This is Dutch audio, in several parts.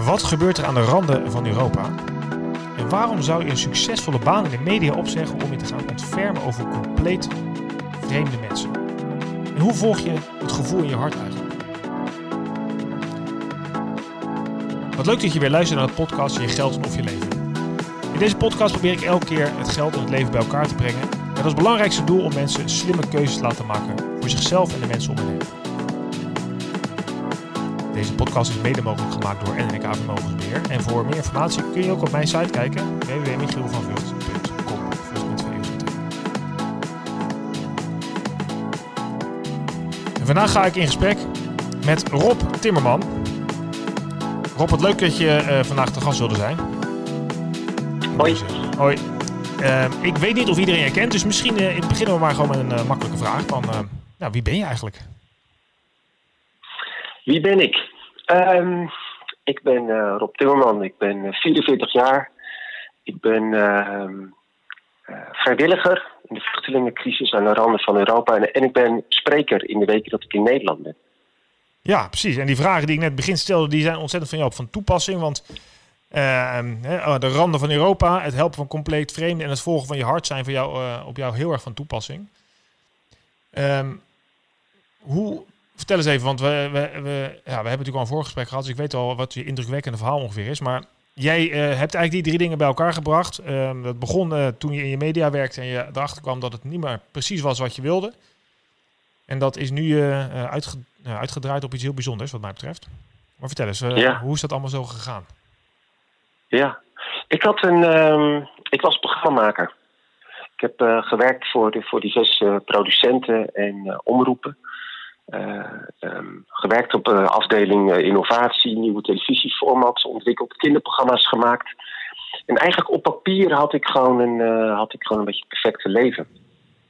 Wat gebeurt er aan de randen van Europa? En waarom zou je een succesvolle baan in de media opzeggen om je te gaan ontfermen over compleet vreemde mensen? En hoe volg je het gevoel in je hart eigenlijk? Wat leuk dat je weer luistert naar de podcast Je Geld of Je Leven. In deze podcast probeer ik elke keer het geld en het leven bij elkaar te brengen. Met als belangrijkste doel om mensen slimme keuzes te laten maken voor zichzelf en de mensen om hen heen. Deze podcast is mede mogelijk gemaakt door NNK Vermogensbeheer. En voor meer informatie kun je ook op mijn site kijken www.michielvanvught.com. En vandaag ga ik in gesprek met Rob Timmerman. Rob, wat leuk dat je uh, vandaag te gast wilde zijn. Hoi. Hoi. Uh, ik weet niet of iedereen je kent, dus misschien uh, beginnen we maar gewoon met een uh, makkelijke vraag. Van, nou, wie ben je eigenlijk? Wie ben ik? Um, ik ben uh, Rob Timmerman, ik ben 44 jaar. Ik ben uh, uh, vrijwilliger in de vluchtelingencrisis aan de randen van Europa. En, ik ben spreker in de weken dat ik in Nederland ben. Ja, precies. En die vragen die ik net begin stelde, die zijn ontzettend van jou van toepassing. Want ehm, de randen van Europa, het helpen van compleet vreemden en het volgen van je hart zijn voor jou, op jou heel erg van toepassing. Hoe vertel eens even, want we, we, we, ja, we hebben natuurlijk al een voorgesprek gehad, dus ik weet al wat je indrukwekkende verhaal ongeveer is. Maar jij uh, hebt eigenlijk die drie dingen bij elkaar gebracht. Uh, dat begon uh, toen je in je media werkte en je erachter kwam dat het niet meer precies was wat je wilde. En dat is nu uitge uitgedraaid op iets heel bijzonders, wat mij betreft. Maar vertel eens, ja. hoe is dat allemaal zo gegaan? Ja, ik had een, um, ik was programmamaker. Ik heb gewerkt voor, de, voor diverse producenten en omroepen. Uh, um, gewerkt op uh, afdeling uh, innovatie, nieuwe televisieformats ontwikkeld, kinderprogramma's gemaakt. En eigenlijk op papier had ik gewoon een, had ik gewoon een beetje het perfecte leven.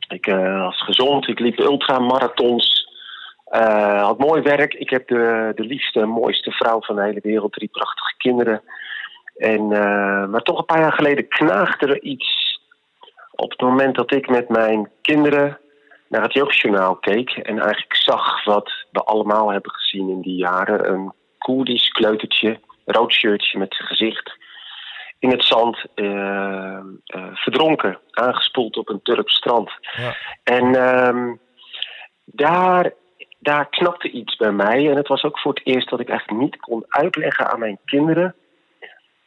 Ik was gezond, ik liep ultramarathons, had mooi werk. Ik heb de, de liefste, mooiste vrouw van de hele wereld, drie prachtige kinderen. En, maar toch een paar jaar geleden knaagde er iets op het moment dat ik met mijn kinderen naar het jeugdjournaal keek en eigenlijk zag wat we allemaal hebben gezien in die jaren. Een Koerdisch kleutertje, rood shirtje met zijn gezicht in het zand uh, uh, verdronken, aangespoeld op een Turks strand. Ja. En uh, daar, daar knapte iets bij mij. En het was ook voor het eerst dat ik eigenlijk niet kon uitleggen aan mijn kinderen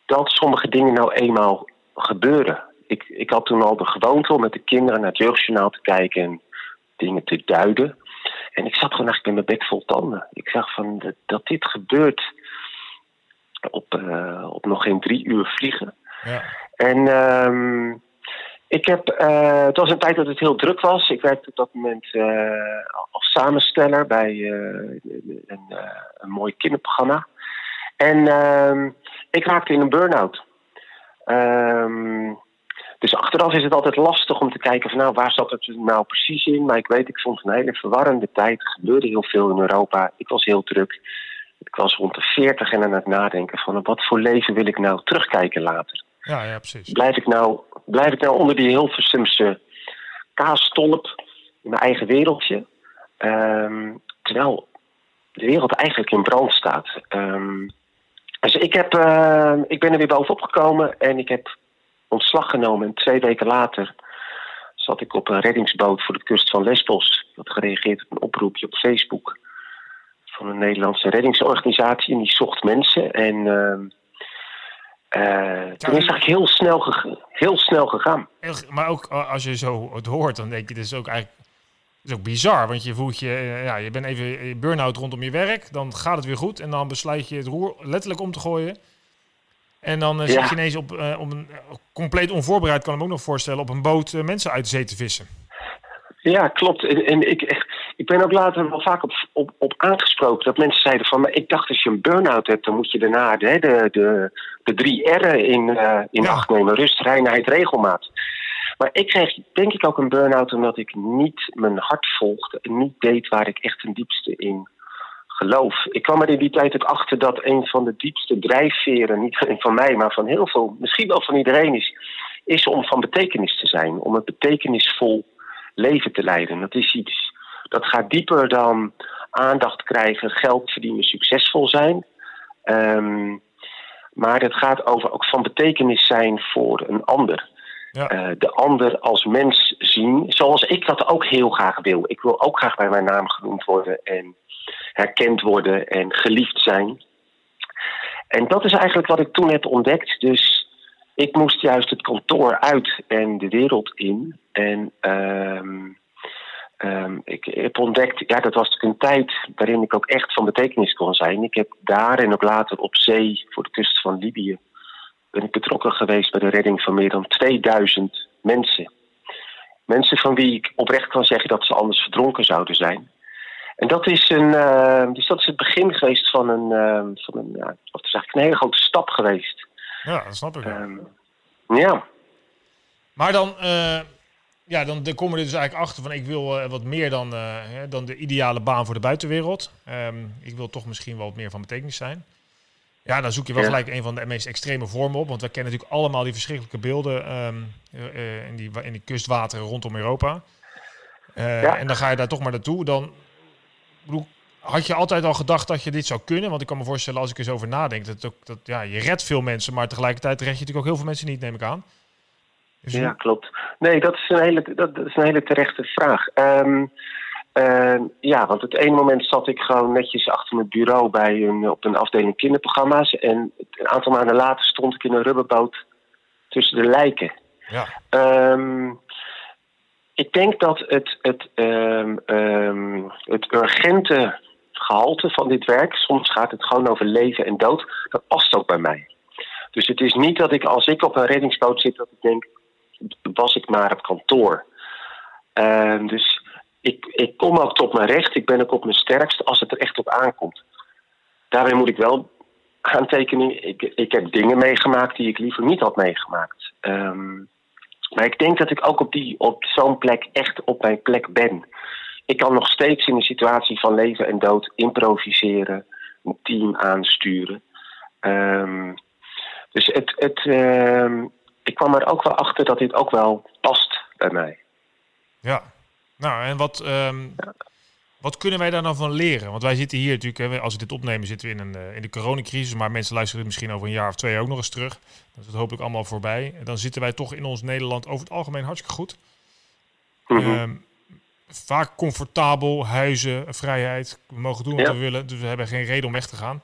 dat sommige dingen nou eenmaal gebeuren. Ik, ik had toen al de gewoonte om met de kinderen naar het jeugdjournaal te kijken en dingen te duiden. En ik zat gewoon eigenlijk in mijn bek vol tanden. Ik zag van dat, dat dit gebeurt op, uh, op nog geen drie uur vliegen. Ja. En um, ik heb, uh, het was een tijd dat het heel druk was. Ik werkte op dat moment uh, als samensteller bij een, een, mooi kinderprogramma. En um, ik raakte in een burn-out. Um, dus achteraf is het altijd lastig om te kijken van nou, waar zat het nou precies in. Maar ik weet, ik vond het een hele verwarrende tijd. Er gebeurde heel veel in Europa. Ik was heel druk. Ik was rond de 40 en aan het nadenken van wat voor leven wil ik nou terugkijken later. Ja, ja, precies. Blijf ik nou, blijf ik nou onder die Hilversumse kaasstolp in mijn eigen wereldje. Um, terwijl de wereld eigenlijk in brand staat. Um, dus ik, heb, uh, ik ben er weer bovenop gekomen en ik heb ontslag genomen. En twee weken later zat ik op een reddingsboot voor de kust van Lesbos. Ik had gereageerd op een oproepje op Facebook van een Nederlandse reddingsorganisatie. En die zocht mensen. En uh, uh, toen is het eigenlijk heel snel, ge heel snel gegaan. Maar ook als je zo het hoort, dan denk je, dit is ook eigenlijk is ook bizar. Want je voelt je, eh, ja, je bent even burn-out rondom je werk. Dan gaat het weer goed. En dan besluit je het roer letterlijk om te gooien. En dan uh, zit je ineens op, uh, op een compleet onvoorbereid, kan ik me ook nog voorstellen, op een boot uh, mensen uit de zee te vissen. Ja, klopt. En, en ik, ik ben ook later wel vaak op, op, op aangesproken dat mensen zeiden van, maar ik dacht als je een burn-out hebt, dan moet je daarna de, de, de, de drie R'en in, in ja. acht nemen. Rust, reinheid, regelmaat. Maar ik kreeg denk ik ook een burn-out omdat ik niet mijn hart volgde en niet deed waar ik echt ten diepste in geloof. Ik kwam er in die tijd ook achter dat een van de diepste drijfveren, niet alleen van mij, maar van heel veel, misschien wel van iedereen is, is om van betekenis te zijn. Om een betekenisvol leven te leiden. Dat is iets dat gaat dieper dan aandacht krijgen, geld verdienen, succesvol zijn. Um, Maar het gaat over ook van betekenis zijn voor een ander. Ja. Eh, de ander als mens zien, zoals ik dat ook heel graag wil. Ik wil ook graag bij mijn naam genoemd worden en herkend worden en geliefd zijn. En dat is eigenlijk wat ik toen heb ontdekt. Dus ik moest juist het kantoor uit en de wereld in. En ehm, ehm, ik heb ontdekt, ja, dat was een tijd waarin ik ook echt van betekenis kon zijn. Ik heb daar en ook later op zee voor de kust van Libië ben ik betrokken geweest bij de redding van meer dan 2000 mensen. Mensen van wie ik oprecht kan zeggen dat ze anders verdronken zouden zijn. En dat is, een, uh, dus dat is het begin geweest van een, uh, van een, ja, is eigenlijk een hele grote stap geweest. Ja, dat snap ik. Um, ja. Maar dan, uh, ja, dan, dan kom je er dus eigenlijk achter van ik wil wat meer dan, dan de ideale baan voor de buitenwereld. Um, ik wil toch misschien wel wat meer van betekenis zijn. Ja, dan zoek je wel ja. gelijk een van de meest extreme vormen op. Want we kennen natuurlijk allemaal die verschrikkelijke beelden um, in, die, in die kustwateren rondom Europa. Ja. En dan ga je daar toch maar naartoe. Dan bedoel, had je altijd al gedacht dat je dit zou kunnen? Want ik kan me voorstellen, als ik eens over nadenk, dat, ook, dat ja, je redt veel mensen, maar tegelijkertijd red je natuurlijk ook heel veel mensen niet, neem ik aan. Dus ja, klopt. Nee, dat is een hele, dat is een hele terechte vraag. Um, uh, ja, want het ene moment zat ik gewoon netjes achter mijn bureau bij een, op een afdeling kinderprogramma's. En een aantal maanden later stond ik in een rubberboot tussen de lijken. Ja. Um, ik denk dat het, het, um, um, het urgente gehalte van dit werk, soms gaat het gewoon over leven en dood, dat past ook bij mij. Dus het is niet dat ik als ik op een reddingsboot zit, dat ik denk, was ik maar op kantoor. Uh, dus ik, ik kom ook tot mijn recht, ik ben ook op mijn sterkst als het er echt op aankomt. Daarbij moet ik wel aantekenen, ik, ik heb dingen meegemaakt die ik liever niet had meegemaakt. Um, maar ik denk dat ik ook op, die, op zo'n plek echt op mijn plek ben. Ik kan nog steeds in een situatie van leven en dood improviseren, een team aansturen. Um, dus het, het, um, ik kwam er ook wel achter dat dit ook wel past bij mij. Ja, nou en wat, um, ja. Wat kunnen wij daar dan van leren? Want wij zitten hier natuurlijk, als we dit opnemen, zitten we in, een, uh, in de coronacrisis. Maar mensen luisteren misschien over een jaar of twee ook nog eens terug. Dan is het hopelijk allemaal voorbij. En dan zitten wij toch in ons Nederland over het algemeen hartstikke goed. Mhm. Mm -hmm. vaak comfortabel, huizen, vrijheid. We mogen doen wat Ja. we willen, dus we hebben geen reden om weg te gaan.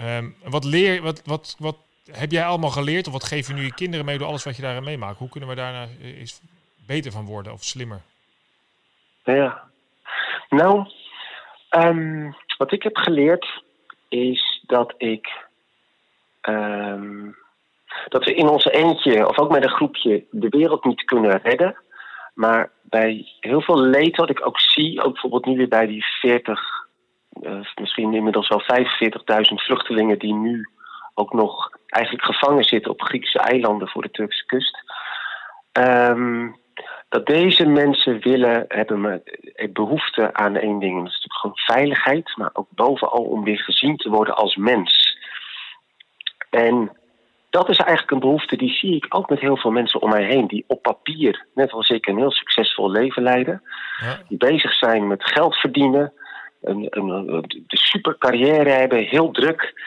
Um, wat, leer, wat, wat, wat heb jij allemaal geleerd? Of wat geef je nu je kinderen mee door alles wat je daarin meemaakt? Hoe kunnen we daar eens beter van worden of slimmer? Ja. Nou, um, wat ik heb geleerd is dat ik. Um, dat we in onze eentje, of ook met een groepje, de wereld niet kunnen redden. Maar bij heel veel leed wat ik ook zie, ook bijvoorbeeld nu weer bij die 40, uh, misschien inmiddels wel 45.000 vluchtelingen die nu ook nog eigenlijk gevangen zitten op Griekse eilanden voor de Turkse kust. Um, dat deze mensen willen, hebben me behoefte aan één ding. Dat is natuurlijk gewoon veiligheid, maar ook bovenal om weer gezien te worden als mens. En dat is eigenlijk een behoefte die zie ik ook met heel veel mensen om mij heen. Die op papier, net als ik, een heel succesvol leven leiden. Ja. Die bezig zijn met geld verdienen. Een, een, een, de super carrière hebben, heel druk.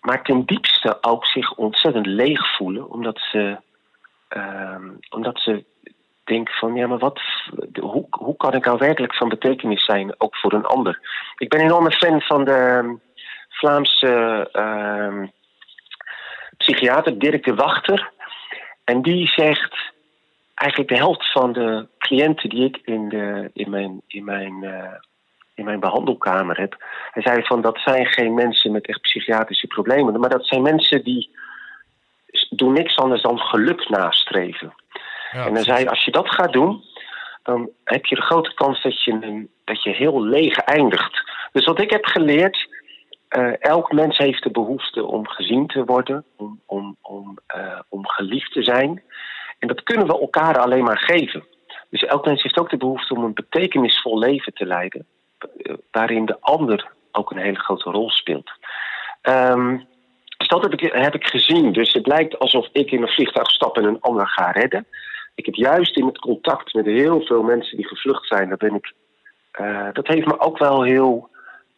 Maar ten diepste ook zich ontzettend leeg voelen. Omdat ze, um, omdat ze denken van... Ja, maar wat, hoe, hoe kan ik nou werkelijk van betekenis zijn, ook voor een ander? Ik ben een enorme fan van de Vlaamse... Uh, psychiater Dirk de Wachter. En die zegt eigenlijk de helft van de cliënten die ik in, de, in, mijn, in, mijn, uh, in mijn behandelkamer heb. Hij zei van dat zijn geen mensen met echt psychiatrische problemen. Maar dat zijn mensen die doen niks anders dan geluk nastreven. Ja, en hij zei als je dat gaat doen. Dan heb je de grote kans dat je, dat je heel leeg eindigt. Dus wat ik heb geleerd uh, elk mens heeft de behoefte om gezien te worden, om, om, om, uh, om geliefd te zijn. En dat kunnen we elkaar alleen maar geven. Dus elk mens heeft ook de behoefte om een betekenisvol leven te leiden, uh, waarin de ander ook een hele grote rol speelt. Um, dus dat heb ik, heb ik gezien. Dus het lijkt alsof ik in een vliegtuig stap en een ander ga redden. Ik heb juist in het contact met heel veel mensen die gevlucht zijn, daar ben ik, dat heeft me ook wel heel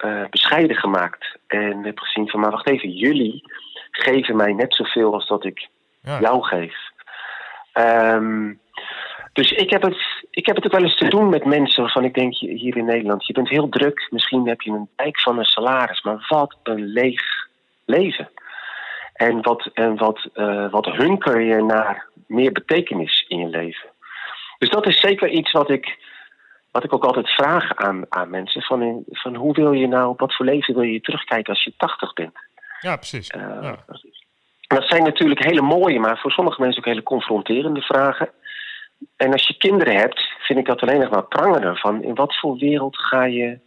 uh, bescheiden gemaakt. En heb gezien van, maar wacht even, jullie geven mij net zoveel als dat ik jou geef. Ehm, dus ik heb, het, ik heb het ook wel eens te doen met mensen waarvan ik denk hier in Nederland. Je bent heel druk, misschien heb je een dijk van een salaris, maar wat een leeg leven. En wat, en wat, uh, wat hunker je naar meer betekenis in je leven. Dus dat is zeker iets wat ik, wat ik ook altijd vraag aan, aan mensen. Van, van hoe wil je nou, wat voor leven wil je terugkijken als je 80 bent? Ja, precies. Uh, ja. Dat zijn natuurlijk hele mooie, maar voor sommige mensen ook hele confronterende vragen. En als je kinderen hebt, vind ik dat alleen nog maar prangender. Van in wat voor wereld ga je,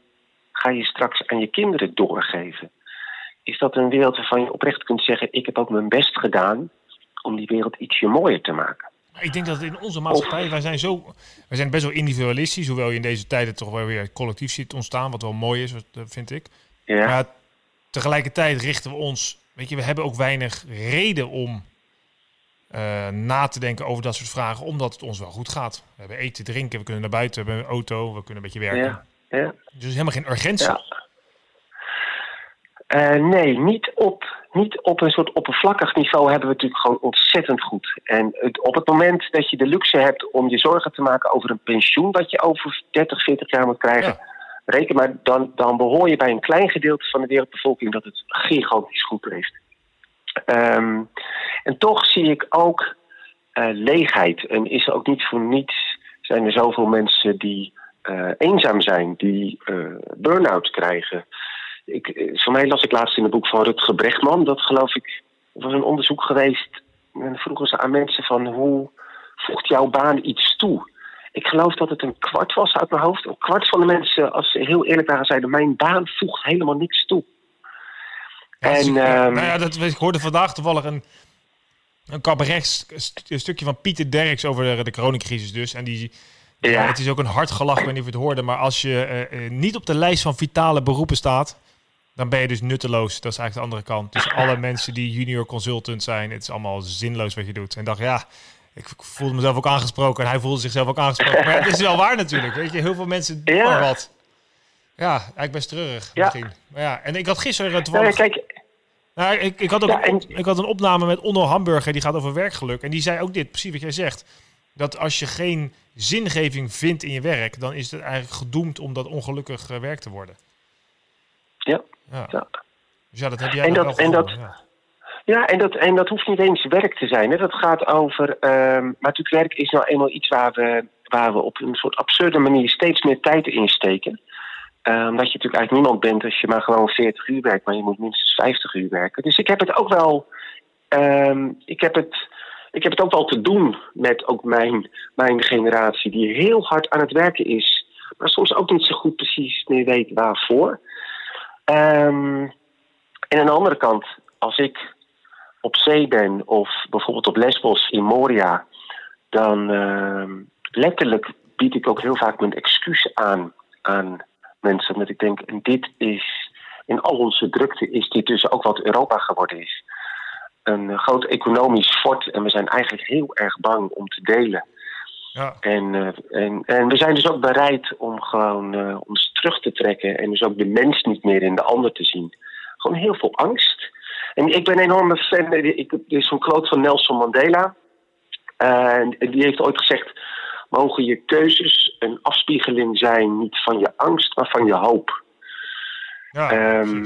ga je straks aan je kinderen doorgeven? Is dat een wereld waarvan je oprecht kunt zeggen: Ik heb ook mijn best gedaan om die wereld ietsje mooier te maken? Ik denk dat in onze maatschappij, wij zijn, zo, wij zijn best wel individualistisch, hoewel je in deze tijden toch wel weer collectief ziet ontstaan, wat wel mooi is, vind ik. Ja. Maar tegelijkertijd richten we ons, weet je, we hebben ook weinig reden om uh, na te denken over dat soort vragen, omdat het ons wel goed gaat. We hebben eten, drinken, we kunnen naar buiten, we hebben een auto, we kunnen een beetje werken. Ja, ja. Dus helemaal geen urgentie. Ja. Uh, nee, niet op, niet op een soort oppervlakkig niveau hebben we het natuurlijk gewoon ontzettend goed. En het, op het moment dat je de luxe hebt om je zorgen te maken over een pensioen dat je over 30, 40 jaar moet krijgen, reken maar, dan, dan behoor je bij een klein gedeelte van de wereldbevolking dat het gigantisch goed heeft. Um, en toch zie ik ook uh, leegheid. En is er ook niet voor niets zijn er zoveel mensen die uh, eenzaam zijn, die burn-out krijgen. Ik, voor mij las ik laatst in het boek van Rutger Brechtman, dat geloof ik, was een onderzoek geweest. En vroegen ze aan mensen van hoe voegt jouw baan iets toe? Ik geloof dat het een kwart was uit mijn hoofd. Een kwart van de mensen, als ze heel eerlijk waren, zeiden: Mijn baan voegt helemaal niks toe. en, dus nou ja, dat, ik hoorde vandaag toevallig een, een cabaret een stukje van Pieter Derks over de, de coronacrisis dus. En die, ja. het is ook een hard gelach, ik weet niet of je het hoorde. Maar als je uh, niet op de lijst van vitale beroepen staat, dan ben je dus nutteloos. Dat is eigenlijk de andere kant. Dus alle mensen die junior consultant zijn, het is allemaal zinloos wat je doet. En dacht, ja, ik voelde mezelf ook aangesproken en hij voelde zichzelf ook aangesproken. Maar het is wel waar natuurlijk. Weet je, heel veel mensen doen maar wat. Ja, eigenlijk best treurig ja. misschien. Maar ja, en ik had gisteren toevallig... Ja, kijk, nou, ik, ik, had ook een, ik had een opname met Onno Hamburger, die gaat over werkgeluk. En die zei ook dit, precies wat jij zegt. Dat als je geen zingeving vindt in je werk, dan is het eigenlijk gedoemd om dat ongelukkig uh, werk te worden. Ja. Ja. Dus ja, dat heb jij en dat, en dat, ja. ja. en dat, en dat hoeft niet eens werk te zijn. Hè. Dat gaat over... Um, maar natuurlijk, werk is nou eenmaal iets waar we, waar we op een soort absurde manier steeds meer tijd in steken. Uh, omdat je natuurlijk eigenlijk niemand bent als je maar gewoon 40 uur werkt, maar je moet minstens 50 uur werken. Dus ik heb het ook wel. Uh, ik, heb het, ik heb het ook wel te doen met ook mijn, mijn generatie, die heel hard aan het werken is, maar soms ook niet zo goed precies meer weet waarvoor. Um, en aan de andere kant, als ik op zee ben of bijvoorbeeld op Lesbos in Moria, dan uh, letterlijk bied ik ook heel vaak mijn excuus aan aan mensen. Omdat ik denk, en dit is, in al onze drukte is dit dus ook wat Europa geworden is. Een groot economisch fort en we zijn eigenlijk heel erg bang om te delen. Ja. En, uh, en, en we zijn dus ook bereid om gewoon uh, ons terug te trekken en dus ook de mens niet meer in de ander te zien. Gewoon heel veel angst. En ik ben een enorme fan, ik, er is een quote van Nelson Mandela. Uh, en die heeft ooit gezegd: mogen je keuzes een afspiegeling zijn, niet van je angst, maar van je hoop. Ja, um,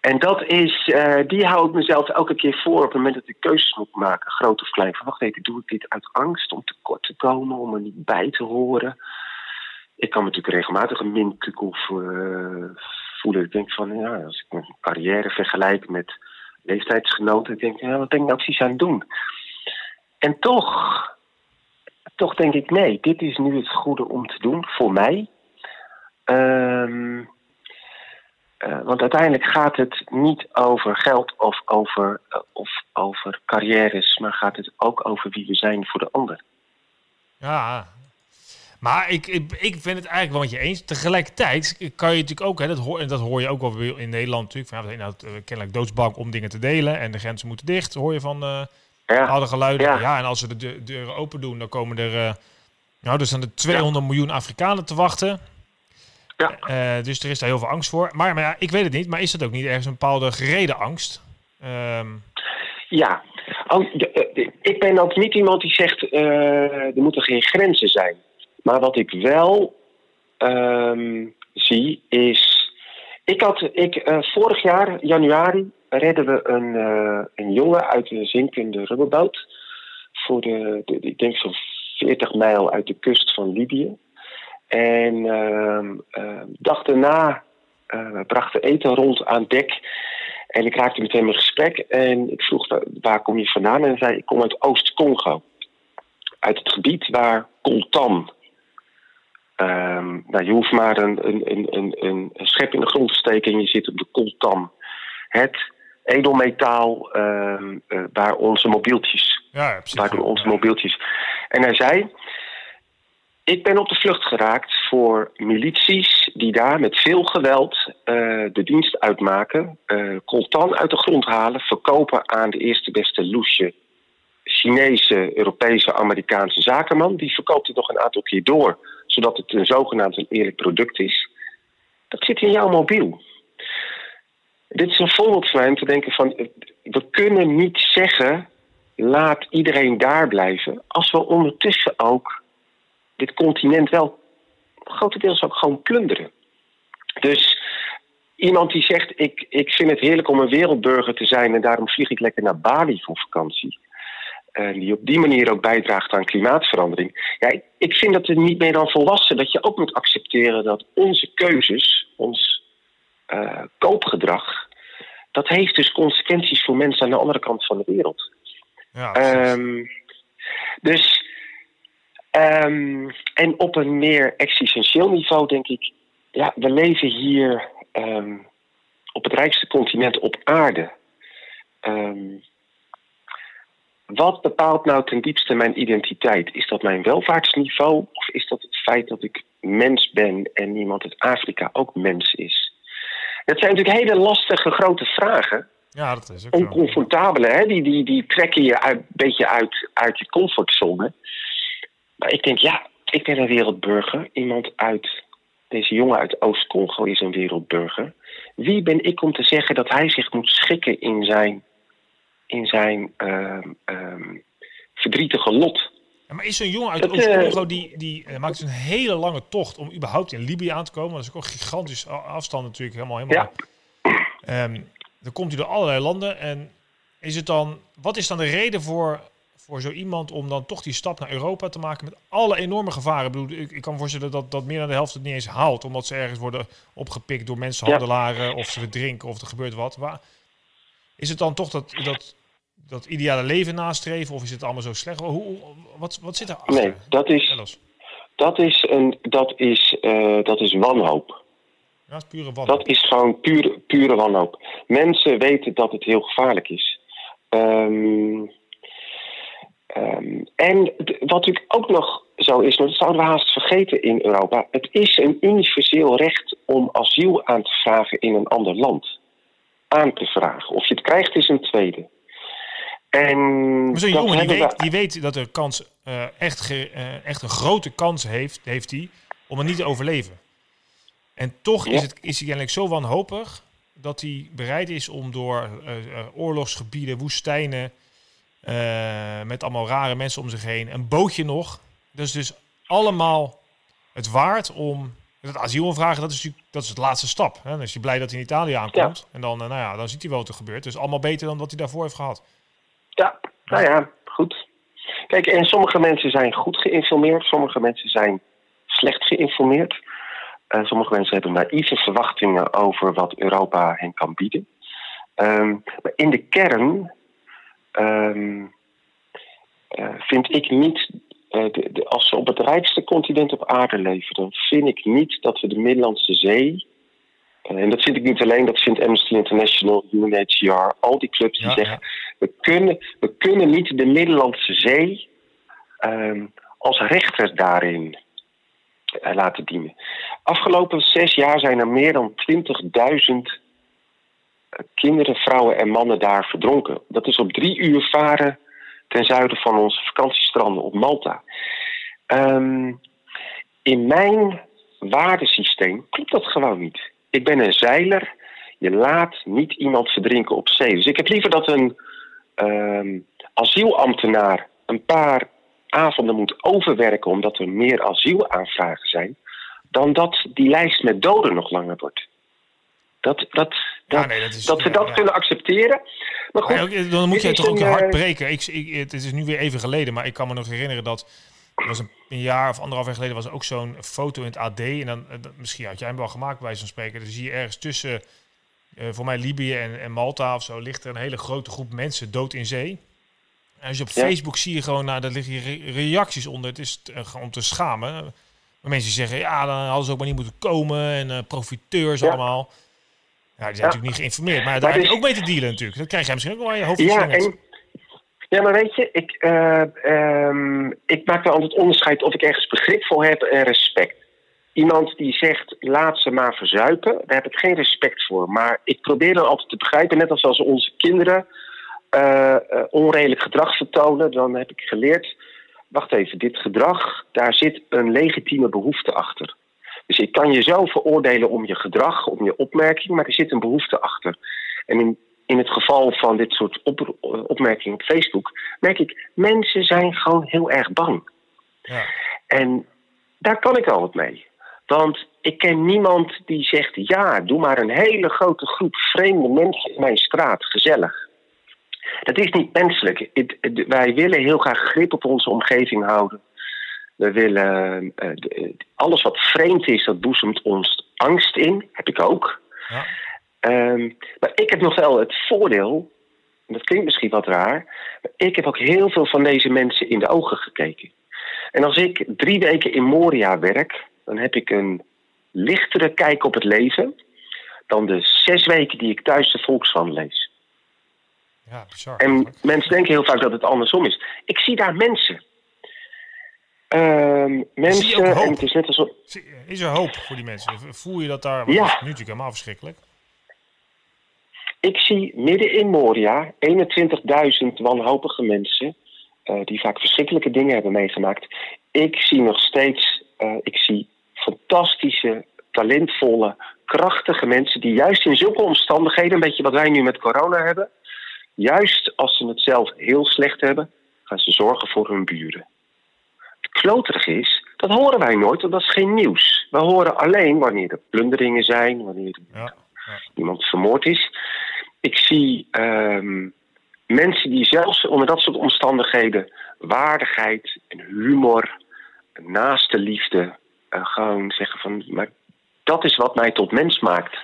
en dat is, uh, die hou ik mezelf elke keer voor op het moment dat ik keuzes moet maken, groot of klein. Van wacht even, doe ik dit uit angst om tekort te komen, om er niet bij te horen? Ik kan me natuurlijk regelmatig een minkukel uh, voelen. Ik denk van, ja, als ik mijn carrière vergelijk met leeftijdsgenoten, ik denk, ja, wat ben ik nou precies aan het doen? En toch toch denk ik, nee, dit is nu het goede om te doen voor mij. Um, uh, want uiteindelijk gaat het niet over geld of over, uh, of over carrières, maar gaat het ook over wie we zijn voor de ander. Ja, maar ik, ik, ik vind het eigenlijk wel met je eens. Tegelijkertijd kan je natuurlijk ook, hè, dat, hoor, en dat hoor je ook wel in Nederland natuurlijk, van, ja, we zijn nou kennelijk doodsbang om dingen te delen en de grenzen moeten dicht, hoor je van... Uh, ja. Geluiden. Ja. en als ze de deuren open doen, dan komen er... Nou, er staan er 200 miljoen Afrikanen te wachten. Ja. Uh, dus er is daar heel veel angst voor. Maar, maar ja, ik weet het niet. Maar is dat ook niet ergens een bepaalde gereden angst? Ehm, Ja, de- ik ben ook niet iemand die zegt eh, er moeten geen grenzen zijn. Maar wat ik wel ehm, zie is. Ik had, ik, eh, vorig jaar, januari, redden we een, eh, een jongen uit een zinkende rubberboot. Voor de, de, ik denk zo'n 40 mijl uit de kust van Libië. En eh, dag daarna eh, we brachten eten rond aan dek. En ik raakte meteen mijn gesprek en ik vroeg "Waar- waar kom je vandaan? En hij zei: Ik kom uit Oost-Congo. Uit het gebied waar coltan. ehm, nou, je hoeft maar een, een, schep in de grond te steken en je zit op de coltan. Het edelmetaal eh, waar onze mobieltjes ja, precies. Waardoor onze mobieltjes. En hij zei: Ik ben op de vlucht geraakt voor milities die daar met veel geweld eh, de dienst uitmaken. eh coltan uit de grond halen, verkopen aan de eerste beste loesje. Chinese, Europese, Amerikaanse zakenman. Die verkoopt het nog een aantal keer door, zodat het een zogenaamd een eerlijk product is. Dat zit in jouw mobiel. Dit is een voorbeeld voor mij om te denken van... eh, we kunnen niet zeggen laat iedereen daar blijven. Als we ondertussen ook dit continent wel grotendeels ook gewoon plunderen. Dus iemand die zegt: ik, ik vind het heerlijk om een wereldburger te zijn en daarom vlieg ik lekker naar Bali voor vakantie. En die op die manier ook bijdraagt aan klimaatverandering. Ja, ik- ik vind dat er niet meer dan volwassen dat je ook moet accepteren dat onze keuzes, ons eh, koopgedrag, dat heeft dus consequenties voor mensen aan de andere kant van de wereld. Ja. Ehm, dus, ehm, en op een meer existentieel niveau denk ik, ja, we leven hier ehm, op het rijkste continent op aarde. Ehm, wat bepaalt nou ten diepste mijn identiteit? Is dat mijn welvaartsniveau of is dat het feit dat ik mens ben en iemand uit Afrika ook mens is? Dat zijn natuurlijk hele lastige grote vragen ja, dat is ook zo. oncomfortabele, hè? Die, die, die trekken je een beetje uit, uit je comfortzone. Maar ik denk, ja, ik ben een wereldburger. Iemand uit, deze jongen uit Oost-Congo is een wereldburger. Wie ben ik om te zeggen dat hij zich moet schikken in zijn, in zijn ehm, ehm, verdrietige lot? Ja, maar is zo'n jongen uit Dat, Oost-Congo, die, die eh, maakt dus een hele lange tocht om überhaupt in Libië aan te komen. Dat is ook een gigantisch a- afstand natuurlijk, helemaal, helemaal. Ehm, dan komt hij door allerlei landen. En is het dan, wat is dan de reden voor, voor zo iemand om dan toch die stap naar Europa te maken met alle enorme gevaren? Ik, bedoel, ik, ik kan me voorstellen dat, dat meer dan de helft het niet eens haalt, omdat ze ergens worden opgepikt door mensenhandelaren of ze verdrinken of er gebeurt wat. Waar, is het dan toch dat, dat, dat ideale leven nastreven of is het allemaal zo slecht? Hoe, hoe- wat, wat zit erachter? Nee, dat is, dat is, een, dat is, eh, dat is wanhoop. Ja, het is pure wanhoop. Dat is gewoon pure, pure wanhoop. Mensen weten dat het heel gevaarlijk is. Ehm, ehm, en wat natuurlijk ook nog zo is, maar dat zouden we haast vergeten in Europa. Het is een universeel recht om asiel aan te vragen in een ander land. Aan te vragen. Of je het krijgt is een tweede. En Maar zo'n jongen die weet, we- die weet dat er kans, eh, echt, ge- eh, echt een grote kans heeft, heeft hij om het niet te overleven. En toch Ja. is, het, is hij kennelijk zo wanhopig dat hij bereid is om door eh, oorlogsgebieden, woestijnen, eh, met allemaal rare mensen om zich heen, een bootje nog. Is dus allemaal het waard om dat asiel vragen. Dat is natuurlijk dat is de laatste stap. Hè? Dan is hij blij dat hij in Italië aankomt. En dan, eh, nou ja, dan ziet hij wel wat er gebeurt. Dus allemaal beter dan wat hij daarvoor heeft gehad. Ja, nou ja, goed. Kijk, en sommige mensen zijn goed geïnformeerd, sommige mensen zijn slecht geïnformeerd. Eh, sommige mensen hebben naïeve verwachtingen over wat Europa hen kan bieden. Ehm, maar in de kern ehm, eh, vind ik niet, eh, de, de- als we op het rijkste continent op aarde leven, dan vind ik niet dat we de Middellandse Zee. eh, en dat vind ik niet alleen, dat vindt Amnesty International, UNHCR, al die clubs die Ja, zeggen. ja. We kunnen, we kunnen niet de Middellandse Zee ehm, als rechter daarin laten dienen. Afgelopen zes jaar zijn er meer dan 20.000 eh, kinderen, vrouwen en mannen daar verdronken. Dat is op drie uur varen ten zuiden van onze vakantiestranden op Malta. Ehm, in mijn waardesysteem klopt dat gewoon niet. Ik ben een zeiler. Je laat niet iemand verdrinken op zee. Dus ik heb liever dat een ehm, asielambtenaar een paar avonden moet overwerken omdat er meer asielaanvragen zijn, dan dat die lijst met doden nog langer wordt. Dat, dat, dat, nee, dat, is, dat kunnen accepteren. Maar goed, dan moet je toch ook je hart eh, breken. Ik, ik, het is nu weer even geleden, maar ik kan me nog herinneren dat was een, een, jaar of anderhalf jaar geleden was er ook zo'n foto in het AD. En dan, eh, misschien had jij hem wel gemaakt bij zo'n spreken. Dan zie je ergens tussen, uh, voor mij Libië en, en, Malta of zo, ligt er een hele grote groep mensen dood in zee. En als je op Facebook zie je gewoon, nou, daar liggen reacties onder. Het is uh, om te schamen. Maar mensen zeggen, ja, dan hadden ze ook maar niet moeten komen. En uh, profiteurs allemaal. Ja, die zijn natuurlijk niet geïnformeerd. Maar daar heb je ook mee te dealen natuurlijk. Dat krijg jij misschien ook wel aan je hoofd. Ja, en, ja, maar weet je, ik, uh, um, ik maak er altijd onderscheid of ik ergens begrip voor heb en respect. Iemand die zegt, laat ze maar verzuipen, daar heb ik geen respect voor. Maar ik probeer dan altijd te begrijpen, net als als onze kinderen uh, uh, onredelijk gedrag vertonen, dan heb ik geleerd, wacht even, dit gedrag, daar zit een legitieme behoefte achter. Dus ik kan je zo veroordelen om je gedrag, om je opmerking, maar er zit een behoefte achter. En in, in het geval van dit soort op, opmerkingen op Facebook, merk ik, mensen zijn gewoon heel erg bang. Ja. En daar kan ik al wat mee. Want ik ken niemand die zegt: ja, doe maar een hele grote groep vreemde mensen in mijn straat, gezellig. Dat is niet menselijk. wij willen heel graag grip op onze omgeving houden. We willen uh, alles wat vreemd is, dat boezemt ons angst in. Heb ik ook. Ja. Um, maar ik heb nog wel het voordeel, dat klinkt misschien wat raar, maar ik heb ook heel veel van deze mensen in de ogen gekeken. En als ik drie weken in Moria werk, dan heb ik een lichtere kijk op het leven dan de zes weken die ik thuis de Volkskrant lees. Ja, bizar. En mensen denken heel vaak dat het andersom is. Ik zie daar mensen. Uh, mensen, en het is net alsof... Is er hoop voor die mensen? Voel je dat daar... Ja. Is natuurlijk helemaal verschrikkelijk. Ik zie midden in Moria 21.000 wanhopige mensen... Uh, die vaak verschrikkelijke dingen hebben meegemaakt. Ik zie nog steeds... Uh, ik zie fantastische, talentvolle, krachtige mensen... die juist in zulke omstandigheden... een beetje wat wij nu met corona hebben... juist als ze het zelf heel slecht hebben... gaan ze zorgen voor hun buren kloterig is, dat horen wij nooit, want dat is geen nieuws. We horen alleen wanneer er plunderingen zijn, wanneer ja, ja. iemand vermoord is. Ik zie um, mensen die zelfs onder dat soort omstandigheden waardigheid en humor, naaste liefde, uh, gewoon zeggen van, maar dat is wat mij tot mens maakt.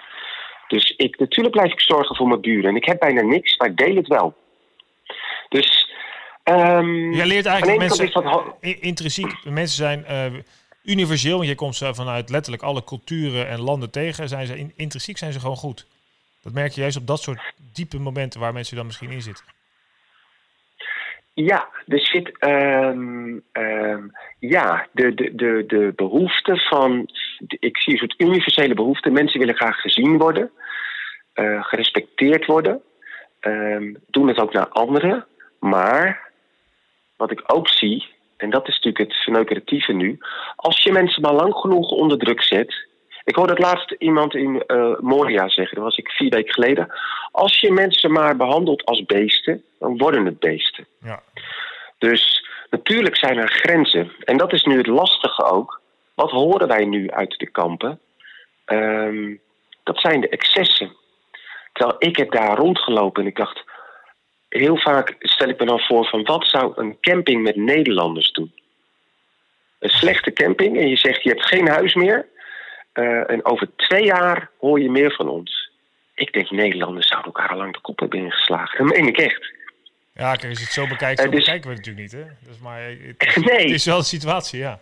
Dus ik, natuurlijk blijf ik zorgen voor mijn buren. En ik heb bijna niks, maar ik deel het wel. Dus Um, Jij leert eigenlijk mensen, van... intrinsiek, mensen zijn uh, universeel, want je komt ze vanuit letterlijk alle culturen en landen tegen. Zijn ze, intrinsiek zijn ze gewoon goed. Dat merk je juist op dat soort diepe momenten waar mensen dan misschien in zitten. Ja, er zit um, um, ja, de, de, de, de behoefte van, ik zie een soort universele behoefte. Mensen willen graag gezien worden, uh, gerespecteerd worden, um, doen het ook naar anderen. Maar wat ik ook zie, en dat is natuurlijk het verneukeratieve nu, als je mensen maar lang genoeg onder druk zet. Ik hoorde het laatst iemand in uh, Moria zeggen, dat was ik vier weken geleden. Als je mensen maar behandelt als beesten, dan worden het beesten. Ja. Dus natuurlijk zijn er grenzen. En dat is nu het lastige ook. Wat horen wij nu uit de kampen? Um, dat zijn de excessen. Terwijl ik heb daar rondgelopen en ik dacht, heel vaak stel ik me dan voor van wat zou een camping met Nederlanders doen? Een slechte camping en je zegt je hebt geen huis meer. Uh, en over twee jaar hoor je meer van ons. Ik denk Nederlanders zouden elkaar al lang de kop hebben ingeslagen. Dat meen ik echt. Ja, kijk, als je het zo bekijkt, zo uh, dus, bekijken we het natuurlijk niet. Hè? Dus maar het, nee. het is wel de situatie, ja.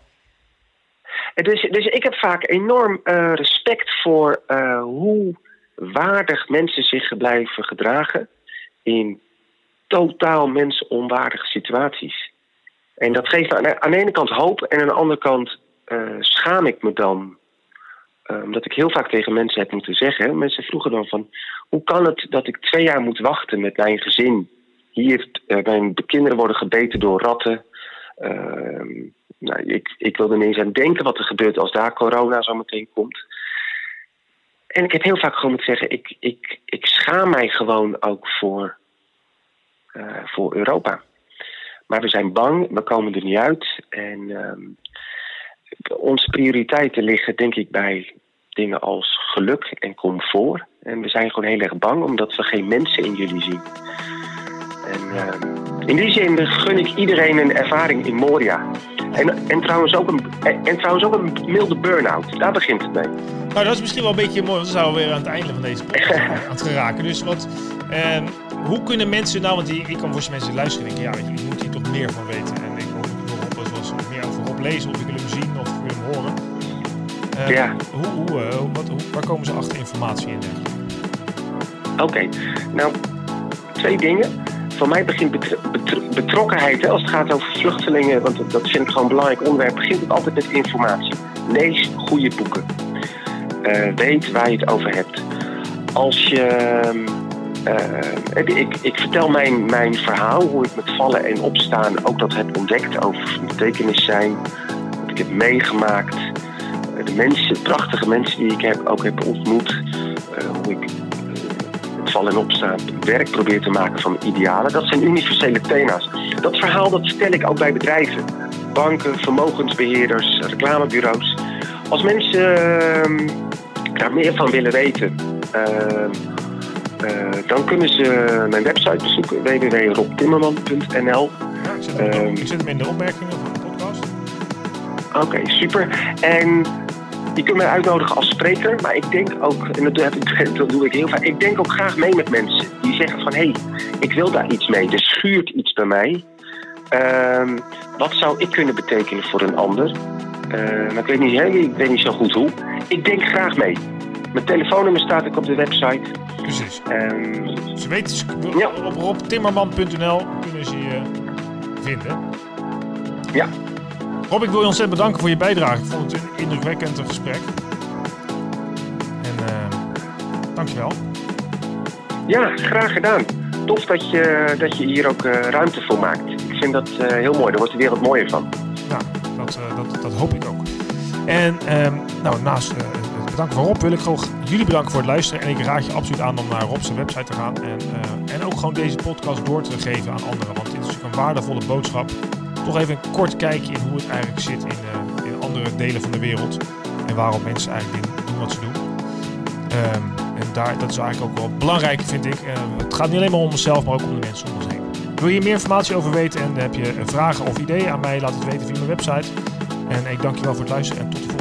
Dus, dus ik heb vaak enorm uh, respect voor hoe waardig mensen zich blijven gedragen in totaal mensonwaardige situaties. En dat geeft aan, de ene kant hoop en aan de andere kant uh, schaam ik me dan. Uh, omdat ik heel vaak tegen mensen heb moeten zeggen. Mensen vroegen dan van, hoe kan het dat ik twee jaar moet wachten met mijn gezin? Hier, uh, mijn kinderen worden gebeten door ratten. Ehm, nou, ik, ik wil er niet aan denken wat er gebeurt als daar corona zo meteen komt. en ik heb heel vaak gewoon moeten zeggen: ik, ik, ik schaam mij gewoon ook voor, eh, voor Europa. Maar we zijn bang, we komen er niet uit. En ehm, onze prioriteiten liggen, denk ik, bij dingen als geluk en comfort. En we zijn gewoon heel erg bang omdat we geen mensen in jullie zien. En ehm, in die zin gun ik iedereen een ervaring in Moria. En, en, trouwens ook een, en trouwens ook een milde burn-out. Daar begint het mee. Nou, dat is misschien wel een beetje mooi, want dan zouden we weer aan het einde van deze podcast aan het geraken. Dus wat, eh, hoe kunnen mensen nou, want die, ik kan voor mensen luisteren en denken, ja, je moet hier toch meer van weten. En ik hoop nog zoals meer over op lezen, of ik wil hem zien, of ik wil hem horen. Uh, ja. Hoe, hoe, uh, wat, hoe, waar komen ze achter informatie in? Oké, okay. nou, twee dingen voor mij begint betrokkenheid, hè, als het gaat over vluchtelingen, want dat vind ik gewoon een belangrijk onderwerp, begint het altijd met informatie. Lees goede boeken. Uh, weet waar je het over hebt. Als je. Uh, ik, ik, vertel mijn, mijn verhaal, hoe ik met vallen en opstaan ook dat heb ontdekt over betekenis zijn, wat ik heb meegemaakt, de mensen, prachtige mensen die ik heb, ook heb ontmoet, hoe ik vallen en opstaan werk probeer te maken van idealen. Dat zijn universele thema's. Dat verhaal dat stel ik ook bij bedrijven. Banken, vermogensbeheerders, reclamebureaus. Als mensen uh, daar meer van willen weten, uh, uh, dan kunnen ze mijn website bezoeken, www.robtimmerman.nl. Ja, ik, zet hem, ehm, ik zet hem in de opmerkingen van de podcast. Oké, okay, super. En je kunt mij uitnodigen als spreker, maar ik denk ook, en dat, dat doe ik heel vaak, ik denk ook graag mee met mensen die zeggen van hé, hey, ik wil daar iets mee. Er schuurt iets bij mij. Uh, wat zou ik kunnen betekenen voor een ander? Uh, maar ik weet, niet, ik weet niet zo goed hoe. Ik denk graag mee. Mijn telefoonnummer staat ook op de website. Precies. Um, ze weten, ja. op robtimmerman.nl kunnen ze je vinden. Ja, Rob, ik wil je ontzettend bedanken voor je bijdrage. Ik vond het een indrukwekkend gesprek. En uh, dankjewel. Ja, graag gedaan. Tof dat je, dat je hier ook uh, ruimte voor maakt. Ik vind dat uh, heel mooi. Daar wordt de wereld mooier van. Ja, dat, uh, dat, dat hoop ik ook. En um, nou, naast bedanken van Rob wil ik gewoon jullie bedanken voor het luisteren. En ik raad je absoluut aan om naar Rob's website te gaan. En, en ook gewoon deze podcast door te geven aan anderen. Want dit is een waardevolle boodschap toch even een kort kijkje in hoe het eigenlijk zit in, uh, in andere delen van de wereld. En waarom mensen eigenlijk doen wat ze doen. Um, en daar, dat is eigenlijk ook wel belangrijk, vind ik. Uh, het gaat niet alleen maar om onszelf, maar ook om de mensen om ons heen. Wil je meer informatie over weten en heb je vragen of ideeën aan mij, laat het weten via mijn website. En ik dank je wel voor het luisteren en tot de